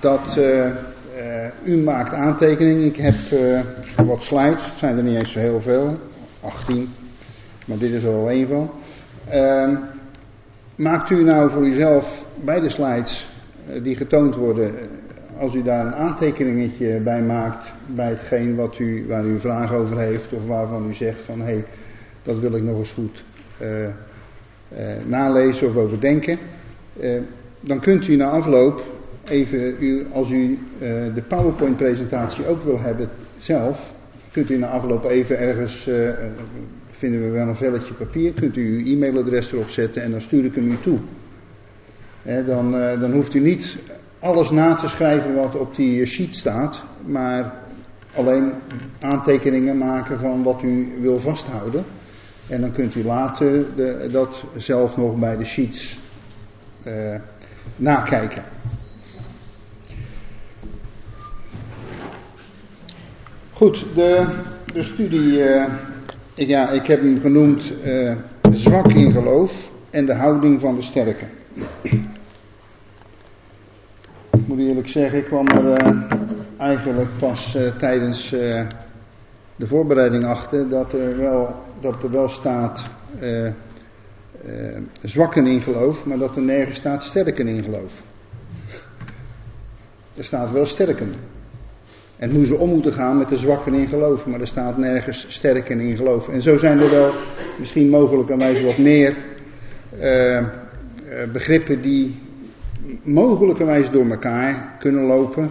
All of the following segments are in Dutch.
dat uh, uh, u maakt aantekeningen. Ik heb uh, wat slides, het zijn er niet eens zo heel veel, 18, maar dit is er al één van. Ehm, maakt u nou voor uzelf bij de slides die getoond worden, als u daar een aantekeningetje bij maakt, bij hetgeen wat u, waar u een vraag over heeft, of waarvan u zegt van hé, hey, dat wil ik nog eens goed nalezen of overdenken. dan kunt u na afloop even, u, als u uh, de PowerPoint-presentatie ook wil hebben zelf, kunt u na afloop even ergens, uh, vinden we wel een velletje papier, kunt u uw e-mailadres erop zetten en dan stuur ik hem u toe. dan, dan hoeft u niet alles na te schrijven wat op die sheet staat, maar alleen aantekeningen maken van wat u wil vasthouden. En dan kunt u later de, dat zelf nog bij de sheets nakijken. Goed, de, de studie, uh, ik, ja, ik heb hem genoemd uh, zwak in geloof en de houding van de sterke. Ik moet eerlijk zeggen, ik kwam er uh, eigenlijk pas tijdens de voorbereiding achter dat er wel, dat er wel staat zwakken in geloof, maar dat er nergens staat sterken in geloof. Er staat wel sterken. En hoe ze om moeten gaan met de zwakken in geloof. Maar er staat nergens sterken in geloof. En zo zijn er wel misschien mogelijkerwijs wat meer uh, begrippen die mogelijkerwijs door elkaar kunnen lopen.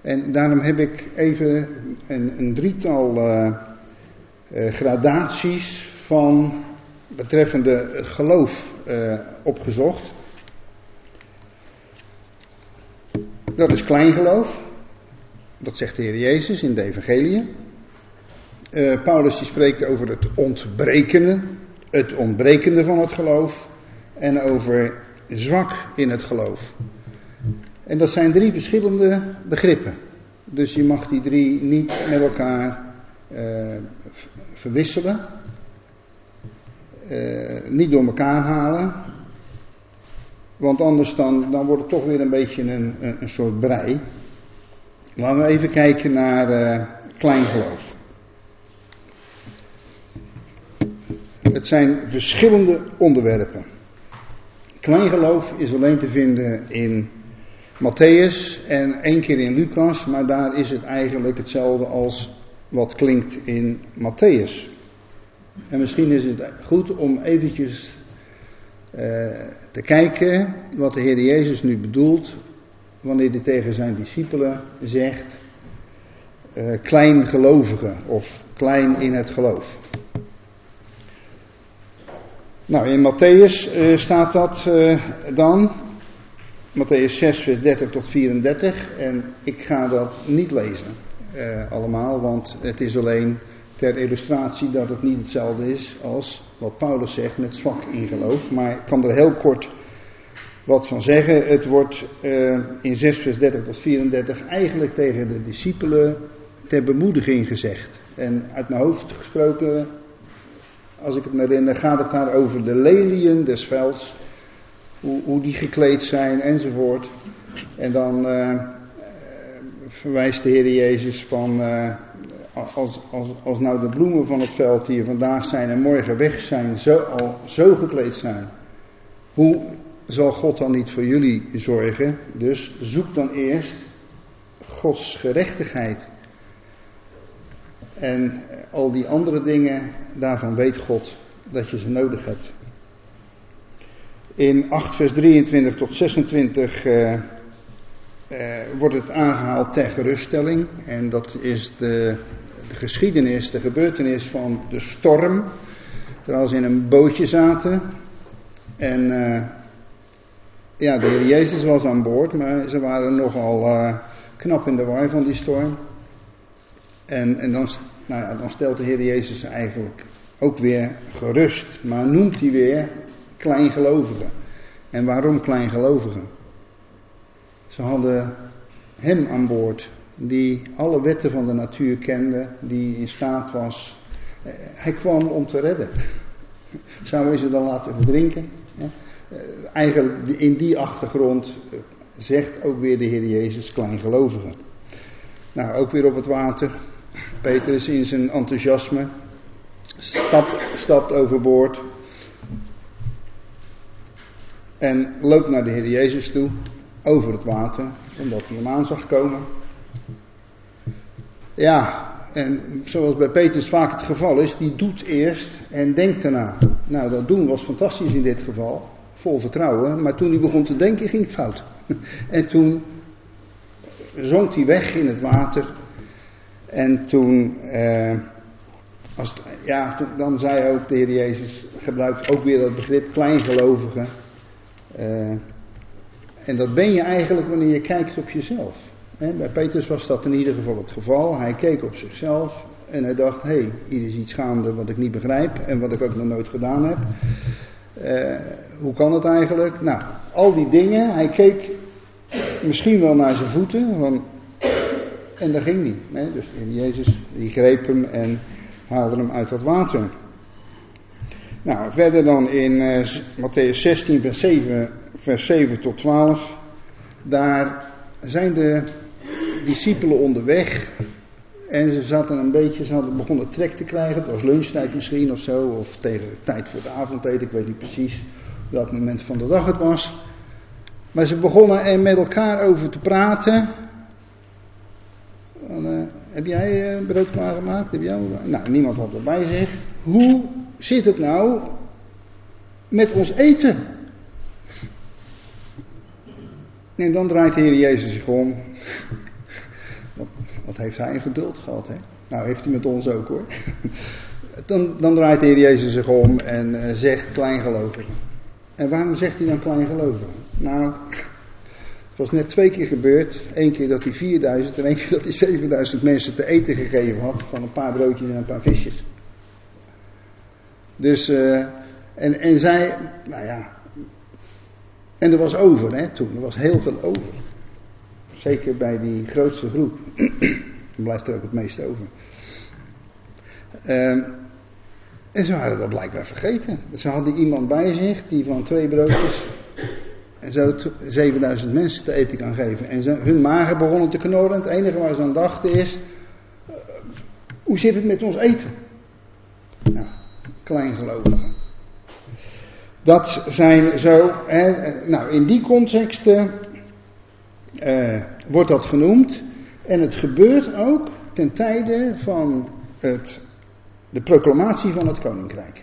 En daarom heb ik even een, een drietal uh, gradaties van betreffende geloof opgezocht. Dat is kleingeloof. Dat zegt de Heer Jezus in de Evangelie. Uh, Paulus die spreekt over het ontbrekende, het ontbrekende van het geloof en over zwak in het geloof. En dat zijn drie verschillende begrippen. Dus je mag die drie niet met elkaar uh, verwisselen, uh, niet door elkaar halen, want anders dan, dan wordt het toch weer een beetje een, een soort brei. Laten we even kijken naar uh, kleingeloof. Het zijn verschillende onderwerpen. Kleingeloof is alleen te vinden in Matthäus en één keer in Lucas, maar daar is het eigenlijk hetzelfde als wat klinkt in Matthäus. En misschien is het goed om eventjes uh, te kijken wat de Heer Jezus nu bedoelt wanneer hij tegen zijn discipelen zegt, uh, kleingelovigen of klein in het geloof. Nou, in Matthäus uh, staat dat uh, dan, Matthäus 6, vers 30 tot 34, en ik ga dat niet lezen allemaal, want het is alleen ter illustratie dat het niet hetzelfde is als wat Paulus zegt met zwak in geloof, maar ik kan er heel kort wat van zeggen. Het wordt uh, in 6 vers 30 tot 34 eigenlijk tegen de discipelen ter bemoediging gezegd. En uit mijn hoofd gesproken, als ik het me herinner, gaat het daar over de leliën des velds. Hoe, hoe die gekleed zijn enzovoort. En dan uh, verwijst de Heer Jezus van, uh, als, als, als nou de bloemen van het veld hier vandaag zijn en morgen weg zijn, zo, al zo gekleed zijn. Hoe zal God dan niet voor jullie zorgen? Dus zoek dan eerst Gods gerechtigheid. En al die andere dingen, daarvan weet God dat je ze nodig hebt. In 8 vers 23 tot 26 uh, uh, wordt het aangehaald ter geruststelling. En dat is de, de geschiedenis, de gebeurtenis van de storm. Terwijl ze in een bootje zaten. En uh, ja, de Heer Jezus was aan boord, maar ze waren nogal uh, knap in de war van die storm. En, en dan, nou ja, dan stelt de Heer Jezus eigenlijk ook weer gerust, maar noemt hij weer kleingelovigen. En waarom kleingelovigen? Ze hadden hem aan boord, die alle wetten van de natuur kende, die in staat was. Eh, hij kwam om te redden. Zou hij ze dan laten verdrinken? Eh, eigenlijk in die achtergrond zegt ook weer de Heer Jezus kleingelovige. Nou, ook weer op het water. Petrus in zijn enthousiasme stapt, stapt overboord. En loopt naar de Heer Jezus toe, over het water, omdat hij hem aan zag komen. Ja, en zoals bij Petrus vaak het geval is, die doet eerst en denkt daarna. Nou, dat doen was fantastisch in dit geval, vol vertrouwen, maar toen hij begon te denken ging het fout. En toen zonk hij weg in het water en toen, eh, als ja, toen, dan zei ook de Heer Jezus, gebruikt ook weer dat begrip kleingelovige. Uh, en dat ben je eigenlijk wanneer je kijkt op jezelf. bij Petrus was dat in ieder geval het geval. Hij keek op zichzelf en hij dacht: hé, hey, hier is iets gaande wat ik niet begrijp en wat ik ook nog nooit gedaan heb. Uh, hoe kan het eigenlijk? Nou, al die dingen. Hij keek misschien wel naar zijn voeten. Van, en dat ging niet. Hè? Dus Jezus die greep hem en haalde hem uit dat water. Nou, verder dan in uh, Matthäus 16, vers 7, vers 7 tot 12. Daar zijn de discipelen onderweg. En ze zaten een beetje, ze hadden begonnen trek te krijgen. Het was lunchtijd misschien of zo. Of tegen tijd voor de avondeten, ik weet niet precies welk moment van de dag het was. Maar ze begonnen er met elkaar over te praten. Uh, heb jij uh, brood klaargemaakt? Heb jij... Nou, niemand had het bij zich. Hoe zit het nou met ons eten? En dan draait de Heer Jezus zich om. Wat, heeft hij in geduld gehad, hè? Nou, heeft hij met ons ook hoor. Dan, dan draait de Heer Jezus zich om en uh, zegt kleingelovigen. En waarom zegt hij dan kleingelovigen? Nou, het was net twee keer gebeurd. Eén keer dat hij 4000 en één keer dat hij 7000 mensen te eten gegeven had. Van een paar broodjes en een paar visjes. Dus, uh, en, en zij, nou ja. En er was over, hè, toen. Er was heel veel over. Zeker bij die grootste groep. Dan blijft er ook het meeste over. Uh, en ze hadden dat blijkbaar vergeten. Ze hadden iemand bij zich die van twee broodjes en zo 7000 mensen te eten kan geven. En hun magen begonnen te knorren. Het enige waar ze aan dachten is, uh, hoe zit het met ons eten? Nou, kleingelovigen. Dat zijn zo, hè, nou in die contexten uh, wordt dat genoemd. En het gebeurt ook ten tijde van het, de proclamatie van het koninkrijk.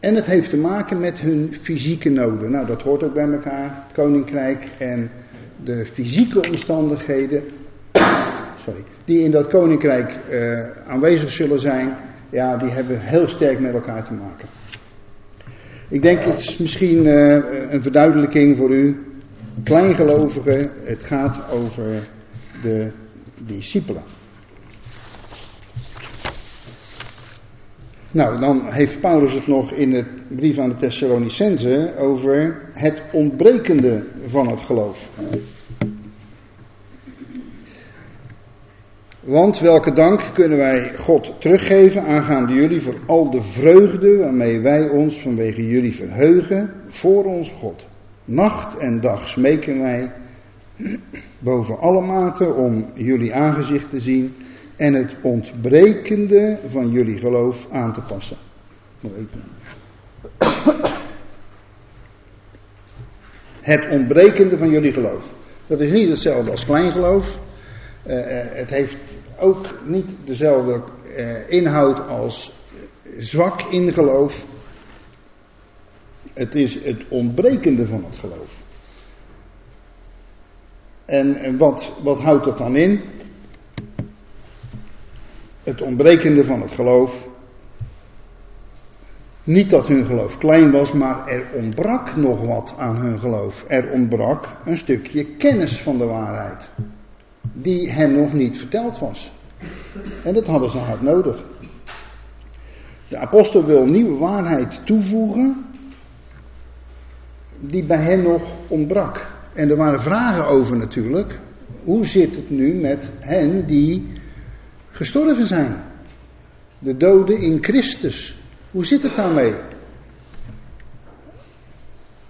En het heeft te maken met hun fysieke noden. Nou, dat hoort ook bij elkaar, het koninkrijk en de fysieke omstandigheden sorry, die in dat koninkrijk uh, aanwezig zullen zijn, ja, die hebben heel sterk met elkaar te maken. Ik denk, het is misschien uh, een verduidelijking voor u. Kleingelovigen, het gaat over de discipelen. Nou, dan heeft Paulus het nog in de brief aan de Thessalonicense over het ontbrekende van het geloof. Want welke dank kunnen wij God teruggeven aangaande jullie voor al de vreugde waarmee wij ons vanwege jullie verheugen voor ons God. Nacht en dag smeken wij boven alle mate om jullie aangezicht te zien en het ontbrekende van jullie geloof aan te passen. Het ontbrekende van jullie geloof. Dat is niet hetzelfde als kleingeloof. Uh, het heeft ook niet dezelfde uh, inhoud als zwak in geloof. Het is het ontbrekende van het geloof. En wat, wat houdt dat dan in? het ontbrekende van het geloof. Niet dat hun geloof klein was, maar er ontbrak nog wat aan hun geloof. Er ontbrak een stukje kennis van de waarheid, die hen nog niet verteld was. En dat hadden ze hard nodig. De apostel wil nieuwe waarheid toevoegen, die bij hen nog ontbrak. En er waren vragen over natuurlijk. Hoe zit het nu met hen die gestorven zijn. De doden in Christus. Hoe zit het daarmee?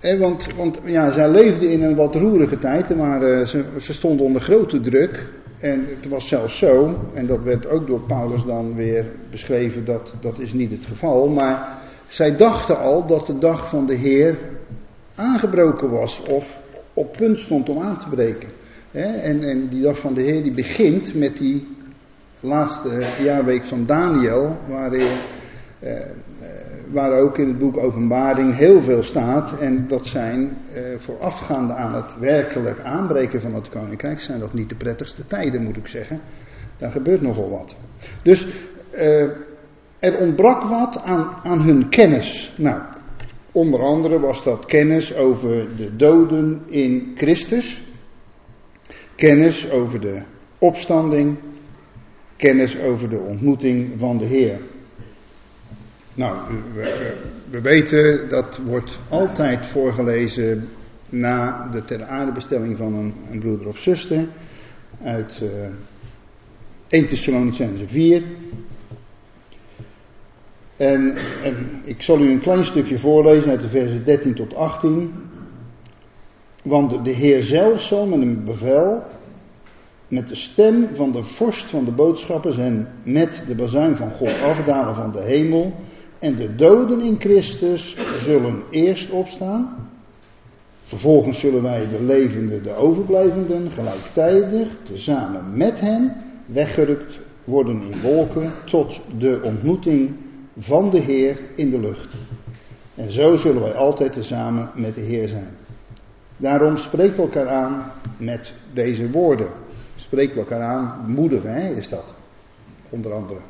Want, want ja, zij leefden in een wat roerige tijd, maar uh, ze, ze stonden onder grote druk. En het was zelfs zo, en dat werd ook door Paulus dan weer beschreven, dat dat is niet het geval. Maar zij dachten al dat de dag van de Heer aangebroken was of op punt stond om aan te breken. En, en die dag van de Heer die begint met die laatste jaarweek van Daniel, waarin, eh, eh, waar ook in het boek Openbaring heel veel staat. En dat zijn eh, voorafgaande aan het werkelijk aanbreken van het koninkrijk, zijn dat niet de prettigste tijden, moet ik zeggen. Daar gebeurt nogal wat. Dus eh, er ontbrak wat aan, aan hun kennis. Nou, onder andere was dat kennis over de doden in Christus, kennis over de opstanding, kennis over de ontmoeting van de Heer. Nou, we, we, weten dat wordt altijd voorgelezen na de ter aardebestelling van een, een broeder of zuster uit uh, 1 Thessalonicense 4. En, en, ik zal u een klein stukje voorlezen uit de versen 13 tot 18. Want de Heer zelf zal met een bevel met de stem van de vorst van de boodschappers en met de bazuin van God afdalen van de hemel. En de doden in Christus zullen eerst opstaan. Vervolgens zullen wij de levenden, de overblijvenden, gelijktijdig, tezamen met hen, weggerukt worden in wolken tot de ontmoeting van de Heer in de lucht. En zo zullen wij altijd tezamen met de Heer zijn. Daarom spreekt elkaar aan met deze woorden spreekt elkaar aan, moedigen hè, is dat. Onder andere.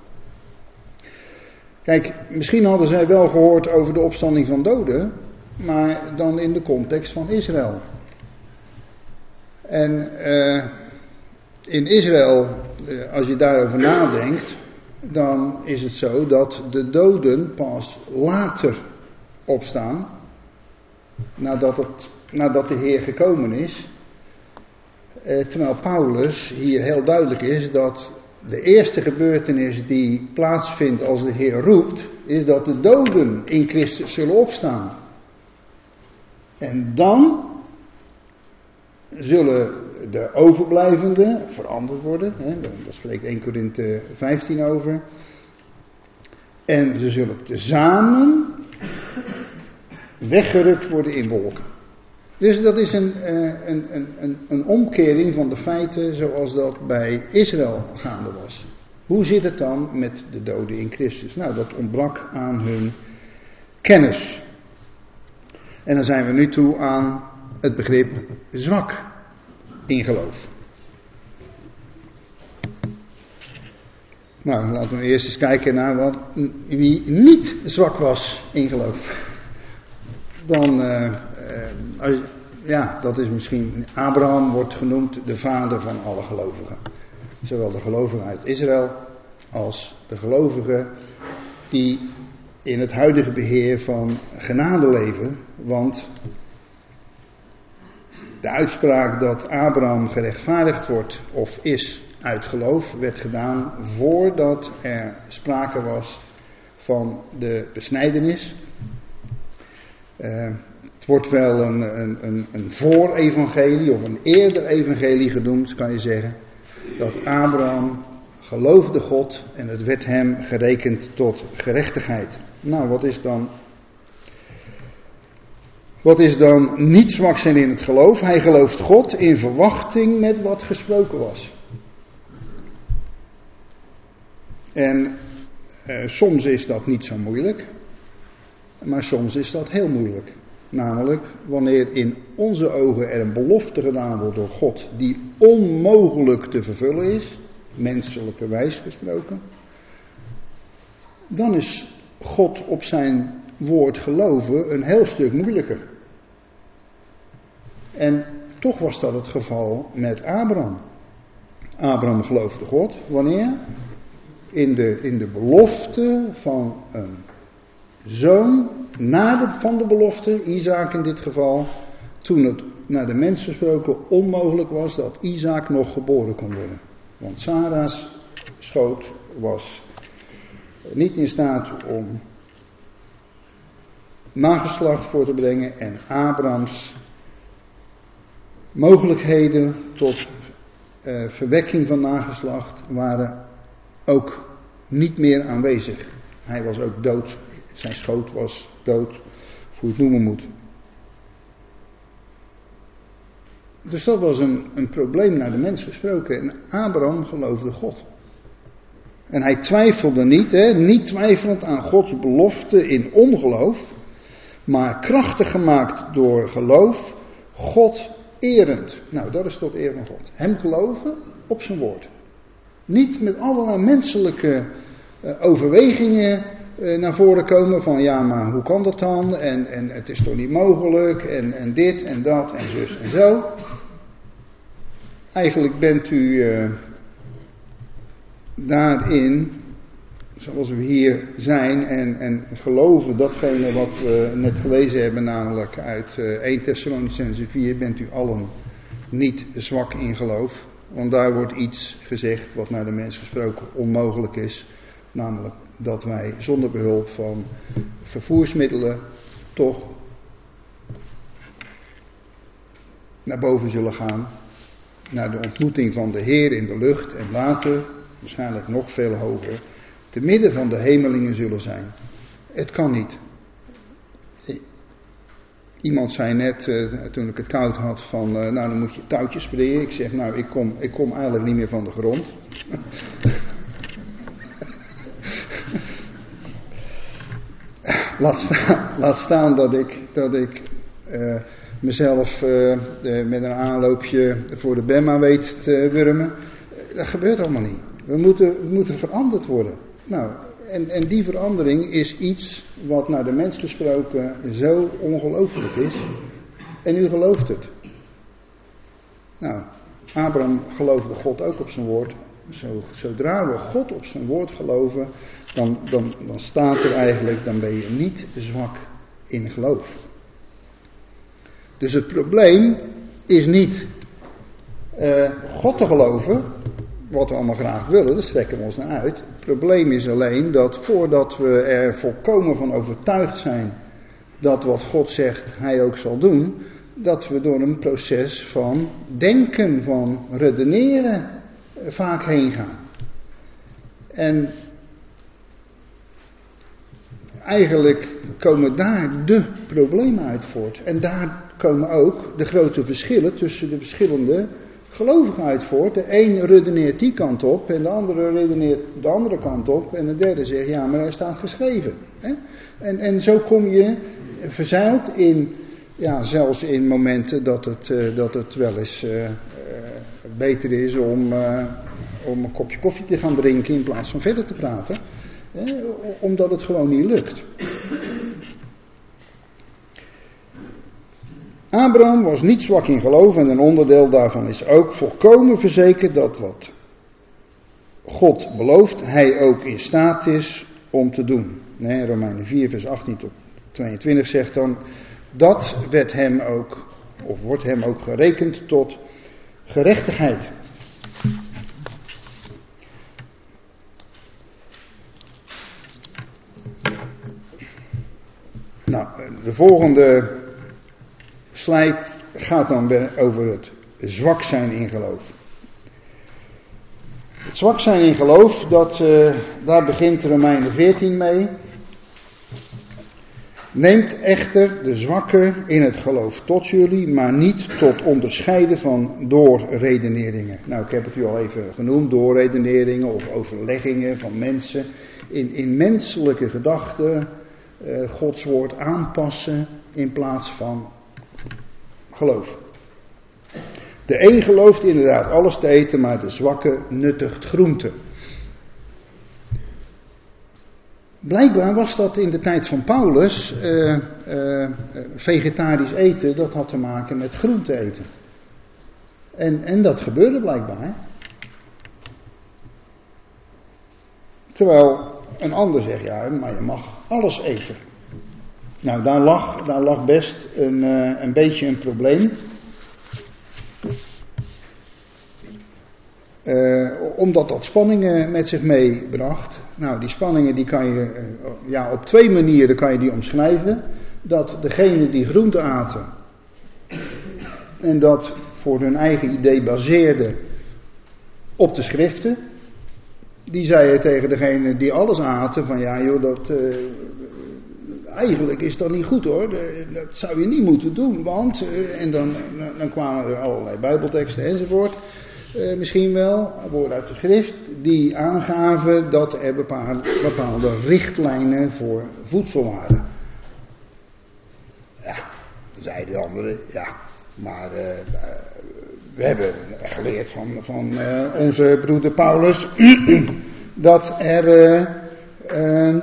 Kijk, misschien hadden zij wel gehoord over de opstanding van doden, maar dan in de context van Israël. En uh, in Israël, uh, als je daarover nadenkt, dan is het zo dat de doden pas later opstaan, nadat, het, nadat de Heer gekomen is. Eh, terwijl Paulus hier heel duidelijk is dat de eerste gebeurtenis die plaatsvindt als de Heer roept, is dat de doden in Christus zullen opstaan. En dan zullen de overblijvenden veranderd worden. Hè, daar spreekt 1 Korinthe 15 over. En ze zullen tezamen weggerukt worden in wolken. Dus dat is een, eh, een, een, een, omkering van de feiten zoals dat bij Israël gaande was. Hoe zit het dan met de doden in Christus? Nou, dat ontbrak aan hun kennis. En dan zijn we nu toe aan het begrip zwak in geloof. Nou, laten we eerst eens kijken naar wat, wie niet zwak was in geloof. Dan, uh, uh, ja, dat is misschien. Abraham wordt genoemd de vader van alle gelovigen. Zowel de gelovigen uit Israël als de gelovigen die in het huidige beheer van genade leven. Want de uitspraak dat Abraham gerechtvaardigd wordt of is uit geloof werd gedaan voordat er sprake was van de besnijdenis. Uh, wordt wel een, een, een, een voor-evangelie of een eerder evangelie genoemd, kan je zeggen. Dat Abraham geloofde God en het werd hem gerekend tot gerechtigheid. Nou, wat is dan. Wat is dan niet zwak zijn in het geloof? Hij gelooft God in verwachting met wat gesproken was. En eh, soms is dat niet zo moeilijk, maar soms is dat heel moeilijk. Namelijk wanneer in onze ogen er een belofte gedaan wordt door God die onmogelijk te vervullen is, menselijke wijs gesproken, dan is God op zijn woord geloven een heel stuk moeilijker. En toch was dat het geval met Abraham. Abraham geloofde God wanneer? In de, in de belofte van een zoon na de, van de belofte, Isaac in dit geval, toen het naar de mens gesproken onmogelijk was dat Isaac nog geboren kon worden. Want Sarah's schoot was niet in staat om nageslacht voor te brengen en Abrahams mogelijkheden tot uh, verwekking van nageslacht waren ook niet meer aanwezig. Hij was ook dood, zijn schoot was dood, hoe het noemen moet. Dus dat was een, een probleem naar de mens gesproken. En Abraham geloofde God. En hij twijfelde niet, hè, niet twijfelend aan Gods belofte in ongeloof, maar krachtig gemaakt door geloof, God erend. Nou, dat is tot eer van God. Hem geloven op zijn woord. Niet met allerlei menselijke uh, overwegingen naar voren komen van ja, maar hoe kan dat dan? En, en het is toch niet mogelijk? En, en dit en dat en zus en zo. Eigenlijk bent u uh, daarin, zoals we hier zijn en, en geloven datgene wat we net gelezen hebben, namelijk uit uh, 1 Thessalonicense 4, bent u allen niet zwak in geloof. Want daar wordt iets gezegd wat naar de mens gesproken onmogelijk is. Namelijk dat wij zonder behulp van vervoersmiddelen toch naar boven zullen gaan. Naar de ontmoeting van de Heer in de lucht en later, waarschijnlijk nog veel hoger, te midden van de hemelingen zullen zijn. Het kan niet. Iemand zei net, uh, toen ik het koud had, van uh, nou dan moet je touwtjes springen. Ik zeg nou ik kom, ik kom eigenlijk niet meer van de grond. Laat, staan, laat staan dat ik, dat ik uh, mezelf met een aanloopje voor de Bemma weet te wurmen. Dat gebeurt allemaal niet. We moeten, we moeten veranderd worden. Nou, en, en die verandering is iets wat naar de mens gesproken zo ongelooflijk is. En u gelooft het. Nou, Abraham geloofde God ook op zijn woord. Zo, zodra we God op zijn woord geloven, dan, dan, dan staat er eigenlijk, dan ben je niet zwak in geloof. Dus het probleem is niet uh, God te geloven, wat we allemaal graag willen, daar strekken we ons naar uit. Het probleem is alleen dat voordat we er volkomen van overtuigd zijn dat wat God zegt hij ook zal doen, dat we door een proces van denken, van redeneren eh, vaak heen gaan. En eigenlijk komen daar de problemen uit voort. En daar komen ook de grote verschillen tussen de verschillende gelovigen uit voort. De een redeneert die kant op en de andere redeneert de andere kant op. En de derde zegt ja, maar hij staat geschreven. En, en zo kom je verzeild in, ja, zelfs in momenten dat het, uh, dat het wel eens uh, uh, beter is om, om een kopje koffie te gaan drinken in plaats van verder te praten. Omdat het gewoon niet lukt. Abraham was niet zwak in geloof en een onderdeel daarvan is ook volkomen verzekerd dat wat God belooft, hij ook in staat is om te doen. Nee, Romeinen 4, vers 18 tot 22 zegt dan, dat werd hem ook, of wordt hem ook gerekend tot gerechtigheid. Nou, de volgende slijt gaat dan over het zwak zijn in geloof. Het zwak zijn in geloof, dat, uh, daar begint Romeinen 14 mee. Neemt echter de zwakke in het geloof tot jullie, maar niet tot onderscheiden van doorredeneringen. Nou, ik heb het u al even genoemd, doorredeneringen of overleggingen van mensen. In, menselijke gedachten uh, Gods woord aanpassen in plaats van geloof. De een gelooft inderdaad alles te eten, maar de zwakke nuttigt groente. Blijkbaar was dat in de tijd van Paulus uh, uh, vegetarisch eten, dat had te maken met groente eten. En, en dat gebeurde blijkbaar. Terwijl een ander zegt, ja, maar je mag alles eten. Nou, daar lag, daar lag best een, uh, een beetje een probleem. Omdat dat spanningen met zich meebracht. Nou, die spanningen die kan je, uh, ja, op twee manieren kan je die omschrijven. dat degene die groente aten en dat voor hun eigen idee baseerden op de schriften, die zeiden tegen degene die alles aten van ja joh, dat, uh, eigenlijk is dat niet goed hoor, dat zou je niet moeten doen, want, uh, en dan, dan kwamen er allerlei bijbelteksten enzovoort, uh, misschien wel, woorden uit de schrift, die aangaven dat er bepaalde, richtlijnen voor voedsel waren. Ja, zeiden de anderen, ja, maar we hebben geleerd van, van uh, onze broeder Paulus dat er, uh,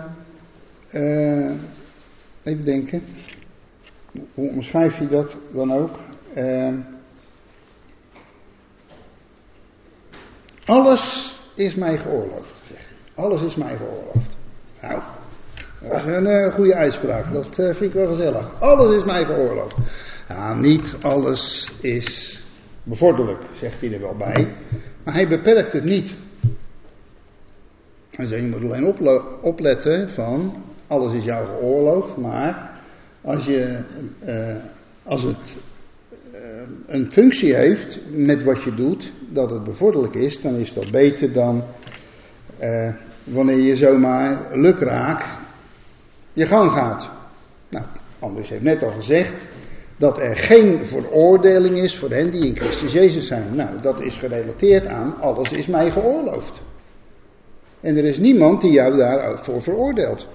even denken, hoe omschrijf je dat dan ook? Alles is mij geoorloofd, zegt hij. Alles is mij geoorloofd. Nou, dat is een goede uitspraak, dat vind ik wel gezellig. Alles is mij geoorloofd. Ja, niet alles is bevorderlijk, zegt hij er wel bij. Maar hij beperkt het niet. Zegt, je moet alleen opletten van, alles is jou geoorloofd, maar als, je, uh, als het uh, een functie heeft met wat je doet, dat het bevorderlijk is, dan is dat beter dan uh, wanneer je zomaar lukraak je gang gaat. Nou, Anders heeft net al gezegd, dat er geen veroordeling is voor hen die in Christus Jezus zijn. Nou, dat is gerelateerd aan alles is mij geoorloofd. En er is niemand die jou daarvoor veroordeelt.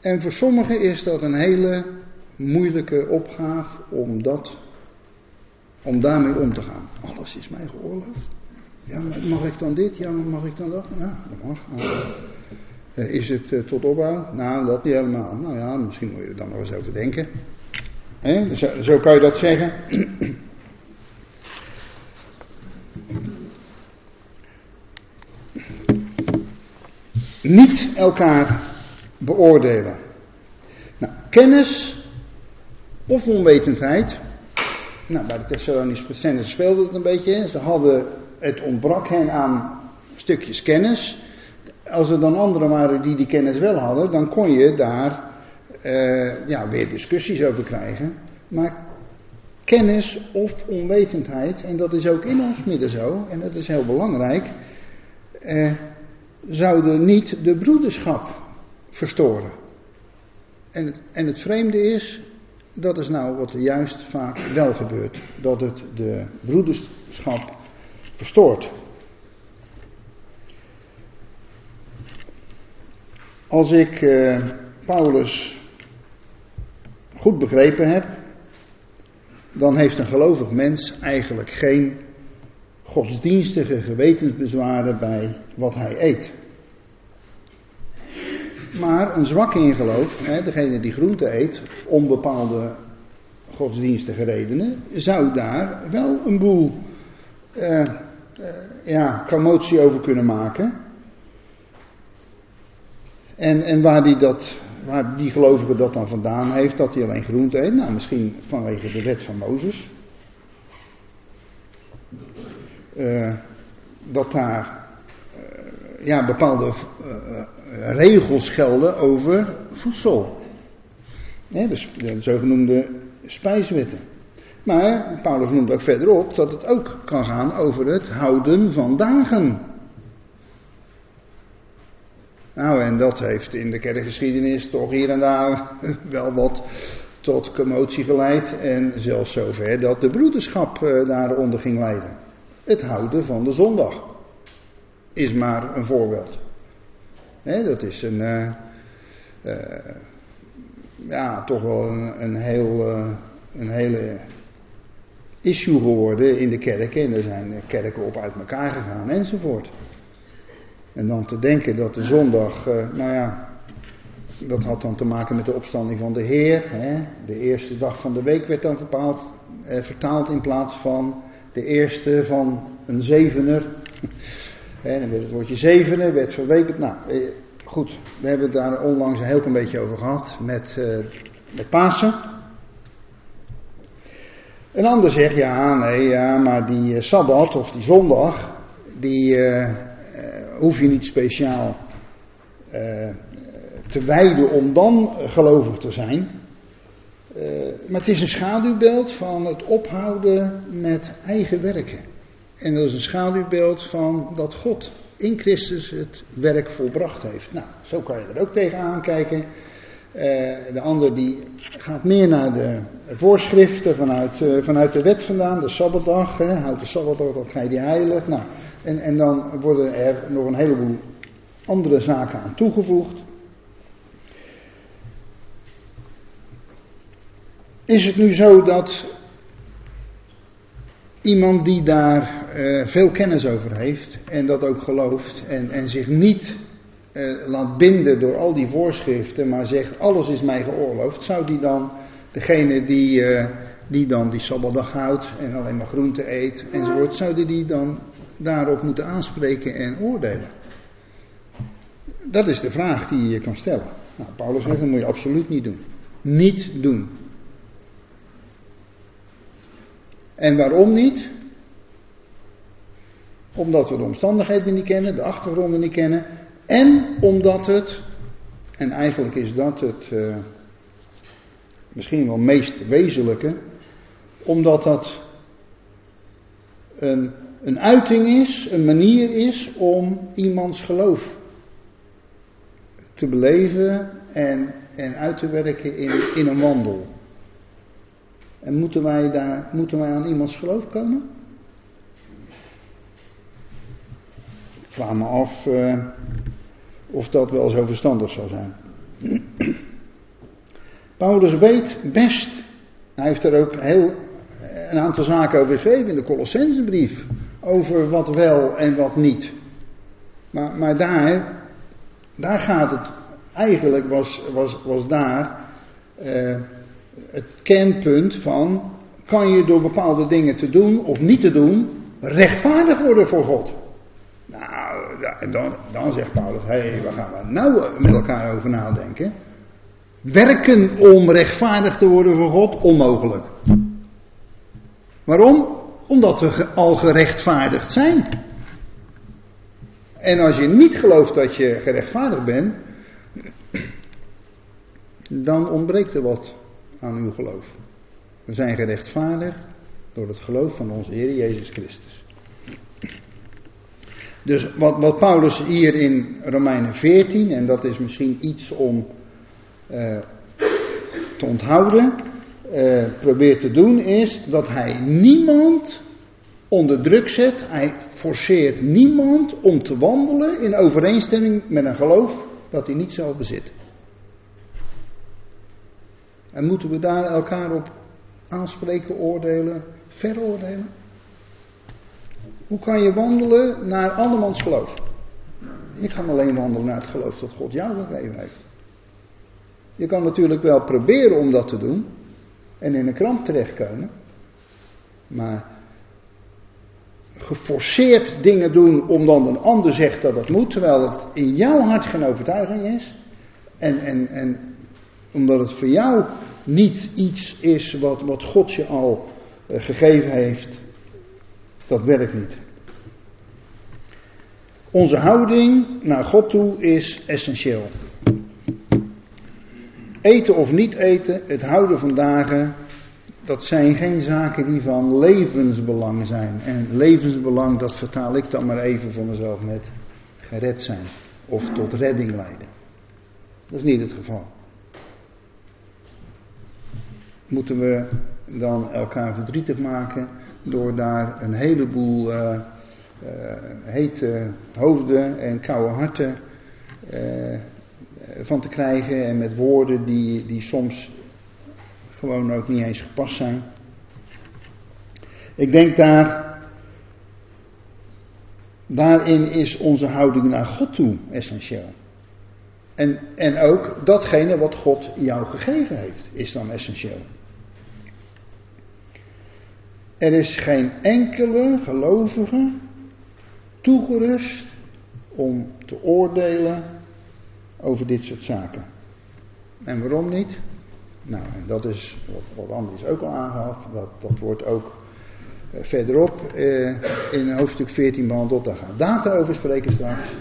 En voor sommigen is dat een hele moeilijke opgave om, dat, om daarmee om te gaan. Alles is mij geoorloofd. Ja, mag ik dan dit? Ja, mag ik dan dat? Ja, dat mag. Uh, is het uh, tot opbouw? Nou, dat niet helemaal. Nou ja, misschien moet je er dan nog eens over denken. Hè? Zo kan je dat zeggen. niet elkaar beoordelen. Nou, kennis of onwetendheid. Nou, bij de Thessalonische Christenen speelde het een beetje. Ze hadden, het ontbrak hen aan stukjes kennis. Als er dan anderen waren die die kennis wel hadden, dan kon je daar uh, ja, weer discussies over krijgen. Maar kennis of onwetendheid, en dat is ook in ons midden zo, en dat is heel belangrijk, uh, zouden niet de broederschap verstoren. En het, en het vreemde is, dat is nou wat er juist vaak wel gebeurt, dat het de broederschap verstoort. Als ik uh, Paulus goed begrepen heb, dan heeft een gelovig mens eigenlijk geen godsdienstige gewetensbezwaren bij wat hij eet. Maar een zwakke in geloof, hè, degene die groente eet, om bepaalde godsdienstige redenen, zou daar wel een boel uh, ja, commotie over kunnen maken. En, en waar, die dat, waar die gelovige dat dan vandaan heeft, dat hij alleen groente eet. Nou, misschien vanwege de wet van Mozes. Uh, dat daar ja, bepaalde regels gelden over voedsel. dus de zogenoemde spijswetten. Maar Paulus noemt ook verderop dat het ook kan gaan over het houden van dagen. Nou, en dat heeft in de kerkgeschiedenis toch hier en daar wel wat tot commotie geleid. En zelfs zover dat de broederschap uh, daaronder ging leiden. Het houden van de zondag is maar een voorbeeld. Dat is een, uh, uh, ja, toch wel een, een heel, een hele issue geworden in de kerken. En er zijn kerken op uit elkaar gegaan enzovoort. En dan te denken dat de zondag, nou ja, dat had dan te maken met de opstanding van de Heer. Hè? De eerste dag van de week werd dan eh, vertaald in plaats van de eerste van een zevener. en dan werd het woordje zevener, werd verwekend. Nou, eh, goed, we hebben het daar onlangs een heel een beetje over gehad met, uh, met Pasen. Een ander zegt, ja, nee, ja, maar die uh, Sabbat of die zondag, die... Hoef je niet speciaal te wijden om dan gelovig te zijn. maar het is een schaduwbeeld van het ophouden met eigen werken. En dat is een schaduwbeeld van dat God in Christus het werk volbracht heeft. Nou, zo kan je er ook tegenaan kijken. Uh, de ander die gaat meer naar de voorschriften vanuit, uh, vanuit de wet vandaan, de Sabbatdag. Hè, houdt de Sabbatdag, dat ga je die heilig. Nou, en, en dan worden er nog een heleboel andere zaken aan toegevoegd. Is het nu zo dat iemand die daar uh, veel kennis over heeft en dat ook gelooft en, en zich niet uh, laat binden door al die voorschriften, maar zegt alles is mij geoorloofd, zou die dan degene die, uh, die dan die sabbatdag houdt en alleen maar groente eet enzovoort, zouden die dan daarop moeten aanspreken en oordelen? Dat is de vraag die je kan stellen. Nou, Paulus zegt, dat moet je absoluut niet doen. Niet doen. En waarom niet? Omdat we de omstandigheden niet kennen, de achtergronden niet kennen. En omdat het, en eigenlijk is dat het uh, misschien wel meest wezenlijke, omdat dat een, een uiting is, een manier is om iemands geloof te beleven en, en uit te werken in, in een wandel. En moeten wij, daar, moeten wij aan iemands geloof komen? Vraag me af uh, of dat wel zo verstandig zou zijn. Paulus weet best, hij heeft er ook heel een aantal zaken over geschreven in de Colossensebrief, over wat wel en wat niet. Maar, maar daar, daar gaat het, eigenlijk was, was, was daar uh, het kernpunt van, kan je door bepaalde dingen te doen of niet te doen, rechtvaardig worden voor God? Nou, dan, dan zegt Paulus, hé, hey, waar gaan we nou met elkaar over nadenken? Werken om rechtvaardig te worden voor God, onmogelijk. Waarom? Omdat we al gerechtvaardigd zijn. En als je niet gelooft dat je gerechtvaardigd bent, dan ontbreekt er wat aan uw geloof. We zijn gerechtvaardigd door het geloof van onze Heer Jezus Christus. Dus wat, wat Paulus hier in Romeinen 14, en dat is misschien iets om uh, te onthouden, uh, probeert te doen, is dat hij niemand onder druk zet. Hij forceert niemand om te wandelen in overeenstemming met een geloof dat hij niet zelf bezit. En moeten we daar elkaar op aanspreken, oordelen, veroordelen? Hoe kan je wandelen naar andermans geloof? Je kan alleen wandelen naar het geloof dat God jou gegeven heeft. Je kan natuurlijk wel proberen om dat te doen en in een kramp terechtkomen, maar geforceerd dingen doen om dan een ander zegt dat het moet, terwijl het in jouw hart geen overtuiging is, en, en, en omdat het voor jou niet iets is wat, wat God je al uh, gegeven heeft. Dat werkt niet. Onze houding naar God toe is essentieel. Eten of niet eten, het houden van dagen, dat zijn geen zaken die van levensbelang zijn. En levensbelang, dat vertaal ik dan maar even voor mezelf met gered zijn of tot redding leiden. Dat is niet het geval moeten we dan elkaar verdrietig maken door daar een heleboel uh, uh, hete hoofden en koude harten uh, van te krijgen en met woorden die, die soms gewoon ook niet eens gepast zijn. Ik denk daar, daarin is onze houding naar God toe essentieel. En, en ook datgene wat God jou gegeven heeft, is dan essentieel. Er is geen enkele gelovige toegerust om te oordelen over dit soort zaken. En waarom niet? Nou, dat is wat, wat Andries ook al aangaf. Dat, dat wordt ook eh, verderop eh, in hoofdstuk 14 behandeld. Daar gaat data over spreken straks.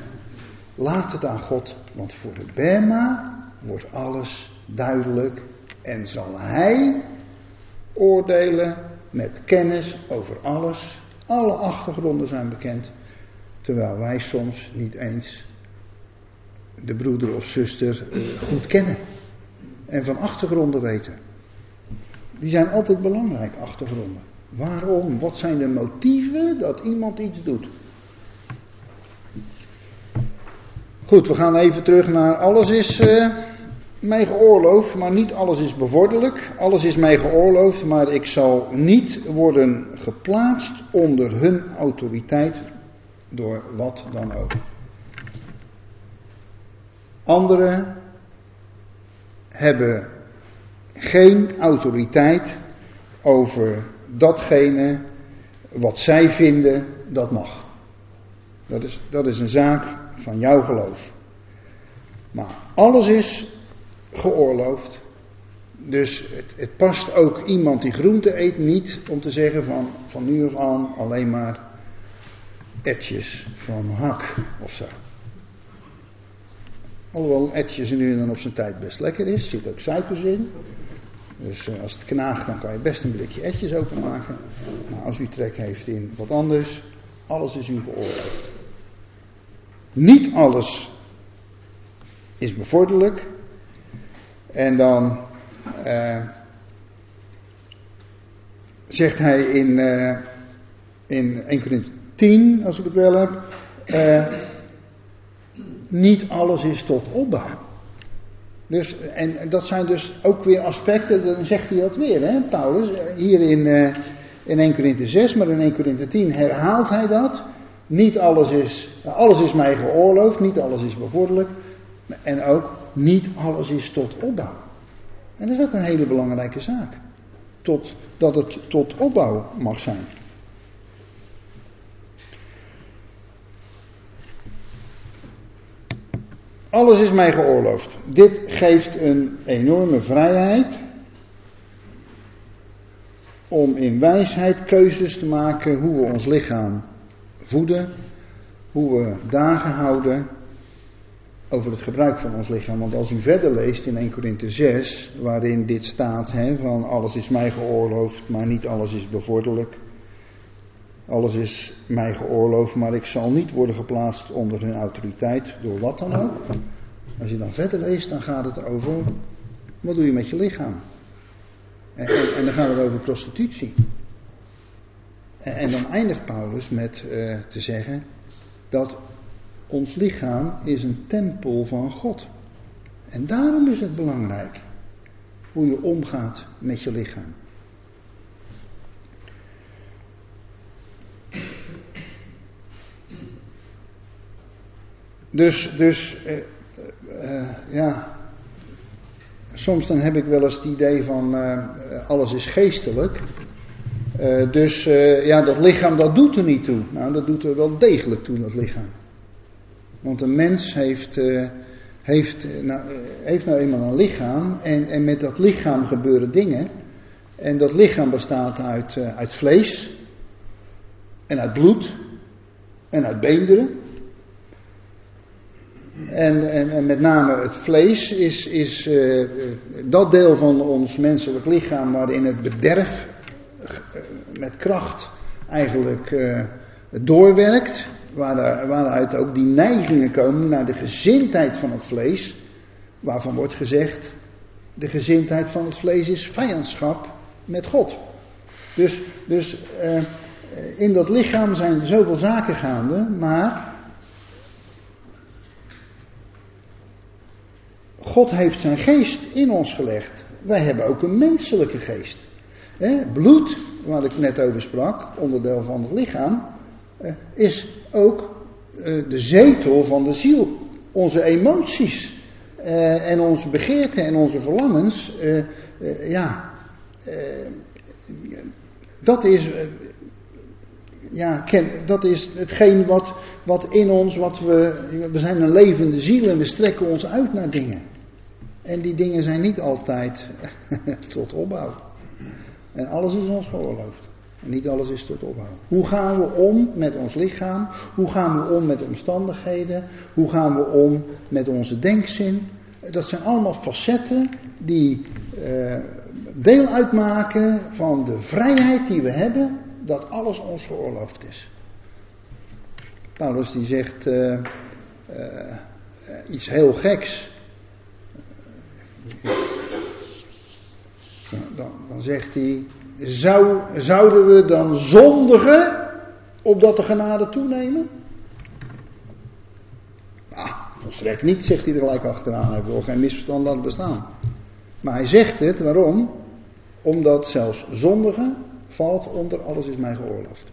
Laat het aan God, want voor de Bema wordt alles duidelijk en zal Hij oordelen met kennis over alles. Alle achtergronden zijn bekend, terwijl wij soms niet eens de broeder of zuster eh, goed kennen en van achtergronden weten. Die zijn altijd belangrijk, achtergronden. Waarom? Wat zijn de motieven dat iemand iets doet? Goed, we gaan even terug naar alles is uh, mij geoorloofd, maar niet alles is bevorderlijk. Alles is mij geoorloofd, maar ik zal niet worden geplaatst onder hun autoriteit door wat dan ook. Anderen hebben geen autoriteit over datgene wat zij vinden dat mag. Dat is, dat is een zaak van jouw geloof. Maar alles is geoorloofd. Dus het, het, past ook iemand die groente eet niet om te zeggen van, van nu af aan alleen maar etjes van hak of zo. Alhoewel etjes nu en dan op zijn tijd best lekker is, zit ook suikers in. Dus eh, als het knaagt, dan kan je best een blikje etjes openmaken. Maar als u trek heeft in wat anders, alles is u geoorloofd. Niet alles is bevorderlijk. En dan uh, zegt hij in, uh, in 1 Corinthië 10, als ik het wel heb. Uh, niet alles is tot opbouw. Dus, en dat zijn dus ook weer aspecten, dan zegt hij dat weer, hè, Paulus. Hier in, in 1 Corinthië 6, maar in 1 Corinthië 10 herhaalt hij dat. Niet alles is, alles is mij geoorloofd, niet alles is bevorderlijk. En ook niet alles is tot opbouw. En dat is ook een hele belangrijke zaak. Tot, dat het tot opbouw mag zijn. Alles is mij geoorloofd. Dit geeft een enorme vrijheid om in wijsheid keuzes te maken hoe we ons lichaam voeden, hoe we dagen houden over het gebruik van ons lichaam. Want als u verder leest in 1 Korinthe 6, waarin dit staat, hè, van alles is mij geoorloofd, maar niet alles is bevorderlijk. Alles is mij geoorloofd, maar ik zal niet worden geplaatst onder hun autoriteit, door wat dan ook. Als je dan verder leest, dan gaat het over, wat doe je met je lichaam? En, en, dan gaat het over prostitutie. En, en dan eindigt Paulus met uh, te zeggen dat ons lichaam is een tempel van God. En daarom is het belangrijk hoe je omgaat met je lichaam. Dus, dus uh, uh, ja, soms dan heb ik wel eens het idee van uh, alles is geestelijk. Uh, dus ja, dat lichaam dat doet er niet toe. Nou, dat doet er wel degelijk toe, dat lichaam. Want een mens heeft, heeft, nou, heeft nou eenmaal een lichaam en, en met dat lichaam gebeuren dingen. En dat lichaam bestaat uit, uit vlees en uit bloed en uit beenderen. En, en, en, met name het vlees is, is dat deel van ons menselijk lichaam waarin het bederf met kracht eigenlijk uh, doorwerkt. Waar, waaruit ook die neigingen komen naar de gezindheid van het vlees. Waarvan wordt gezegd, de gezindheid van het vlees is vijandschap met God. Dus, dus in dat lichaam zijn er zoveel zaken gaande, maar God heeft zijn geest in ons gelegd. Wij hebben ook een menselijke geest. bloed, waar ik net over sprak, onderdeel van het lichaam, is ook eh, de zetel van de ziel. Onze emoties eh, en onze begeerten en onze verlangens, eh, ja, dat is, ja, dat is hetgeen wat, wat in ons, wat we, we zijn een levende ziel en we strekken ons uit naar dingen. En die dingen zijn niet altijd tot opbouw. En alles is ons geoorloofd. Niet alles is tot ophouden. Hoe gaan we om met ons lichaam? Hoe gaan we om met omstandigheden? Hoe gaan we om met onze denkzin? Dat zijn allemaal facetten die uh, deel uitmaken van de vrijheid die we hebben, dat alles ons geoorloofd is. Paulus die zegt uh, uh, iets heel geks. Dan, dan zegt hij, zou, zouden we dan zondigen opdat de genade toenemen? Ah, volstrekt niet, zegt hij er gelijk achteraan. Hij wil geen misverstand laten bestaan. Maar hij zegt het, waarom? Omdat zelfs zondigen valt onder alles is mij geoorloofd.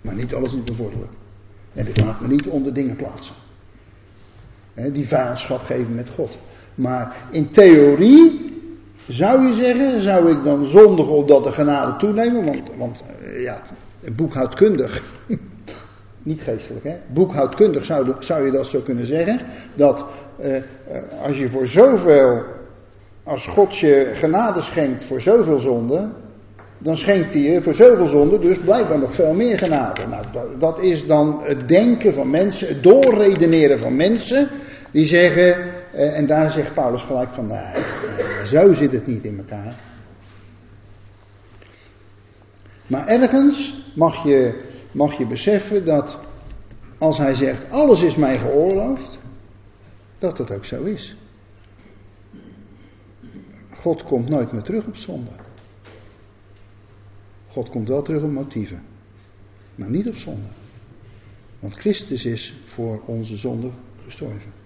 Maar niet alles is bevorderlijk. En ik laat me niet onder dingen plaatsen. die vijandschap geven met God. Maar in theorie zou je zeggen, zou ik dan zondigen opdat de genade toenemen? Want, want eh, ja, boekhoudkundig, niet geestelijk hè, boekhoudkundig zou, zou je dat zo kunnen zeggen. Dat uh, als je voor zoveel, als God je genade schenkt voor zoveel zonde, dan schenkt hij je voor zoveel zonde dus blijkbaar nog veel meer genade. Nou, dat, dat is dan het denken van mensen, het doorredeneren van mensen, die zeggen, en daar zegt Paulus gelijk van, nee, zo zit het niet in elkaar. Maar ergens mag je, mag je beseffen dat als hij zegt alles is mij geoorloofd, dat het ook zo is. God komt nooit meer terug op zonde. God komt wel terug op motieven, maar niet op zonde. Want Christus is voor onze zonde gestorven.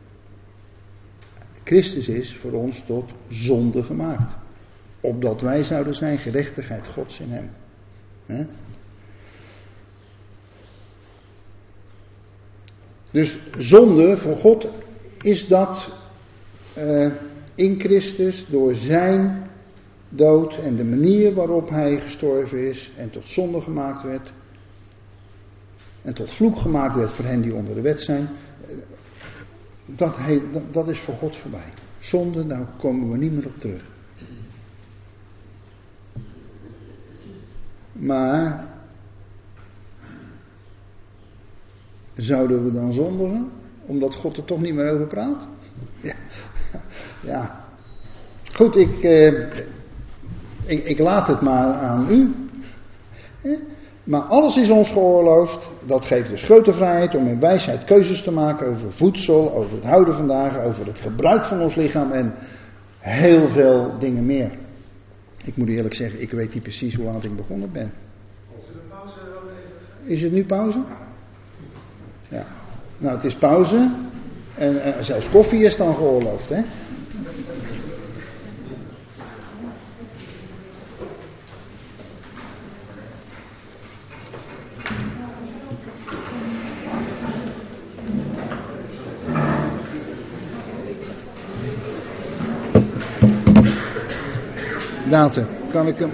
Christus is voor ons tot zonde gemaakt. Opdat wij zouden zijn gerechtigheid Gods in hem. Dus zonde voor God is dat uh, in Christus door zijn dood en de manier waarop hij gestorven is en tot zonde gemaakt werd. En tot vloek gemaakt werd voor hen die onder de wet zijn dat, dat is voor God voorbij. Zonde, daar komen we niet meer op terug. Maar zouden we dan zondigen? Omdat God er toch niet meer over praat? Ja. ja. Goed, ik, eh, ik, ik, laat het maar aan u. Maar alles is ons geoorloofd. Dat geeft dus grote vrijheid om in wijsheid keuzes te maken over voedsel, over het houden van dagen, over het gebruik van ons lichaam en heel veel dingen meer. Ik moet eerlijk zeggen, ik weet niet precies hoe laat ik begonnen ben. Is het nu pauze? Ja. Nou, het is pauze. En, en zelfs koffie is dan geoorloofd, hè? Kan ik hem...